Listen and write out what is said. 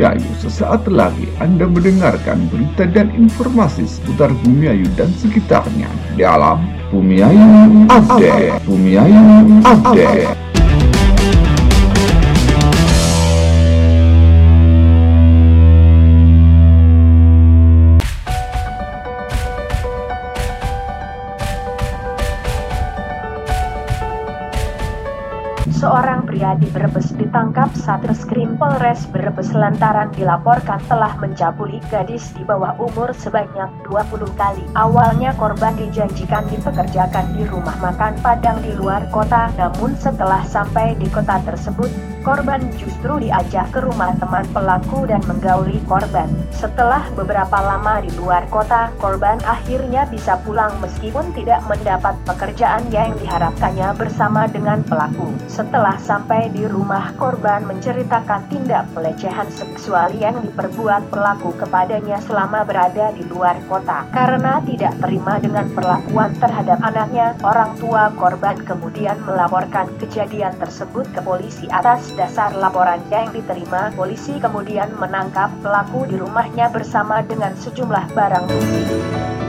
Ayu, sesaat lagi Anda mendengarkan berita dan informasi seputar Bumi Ayu dan sekitarnya dalam Bumi Ayu Update. Bumi Ayu Update. Seorang pria di Brebes ditangkap saat reskrim Polres Brebes lantaran dilaporkan telah mencabuli gadis di bawah umur sebanyak 20 kali. Awalnya korban dijanjikan dipekerjakan di rumah makan Padang di luar kota, namun setelah sampai di kota tersebut, korban justru diajak ke rumah teman pelaku dan menggauli korban. Setelah beberapa lama di luar kota, korban akhirnya bisa pulang meskipun tidak mendapat pekerjaan yang diharapkannya bersama dengan pelaku. Setelah sampai di rumah, korban menceritakan tindak pelecehan seksual yang diperbuat pelaku kepadanya selama berada di luar kota. Karena tidak terima dengan perlakuan terhadap anaknya, orang tua korban kemudian melaporkan kejadian tersebut ke polisi atas dasar laporan yang diterima, polisi kemudian menangkap pelaku di rumahnya bersama dengan sejumlah barang bukti.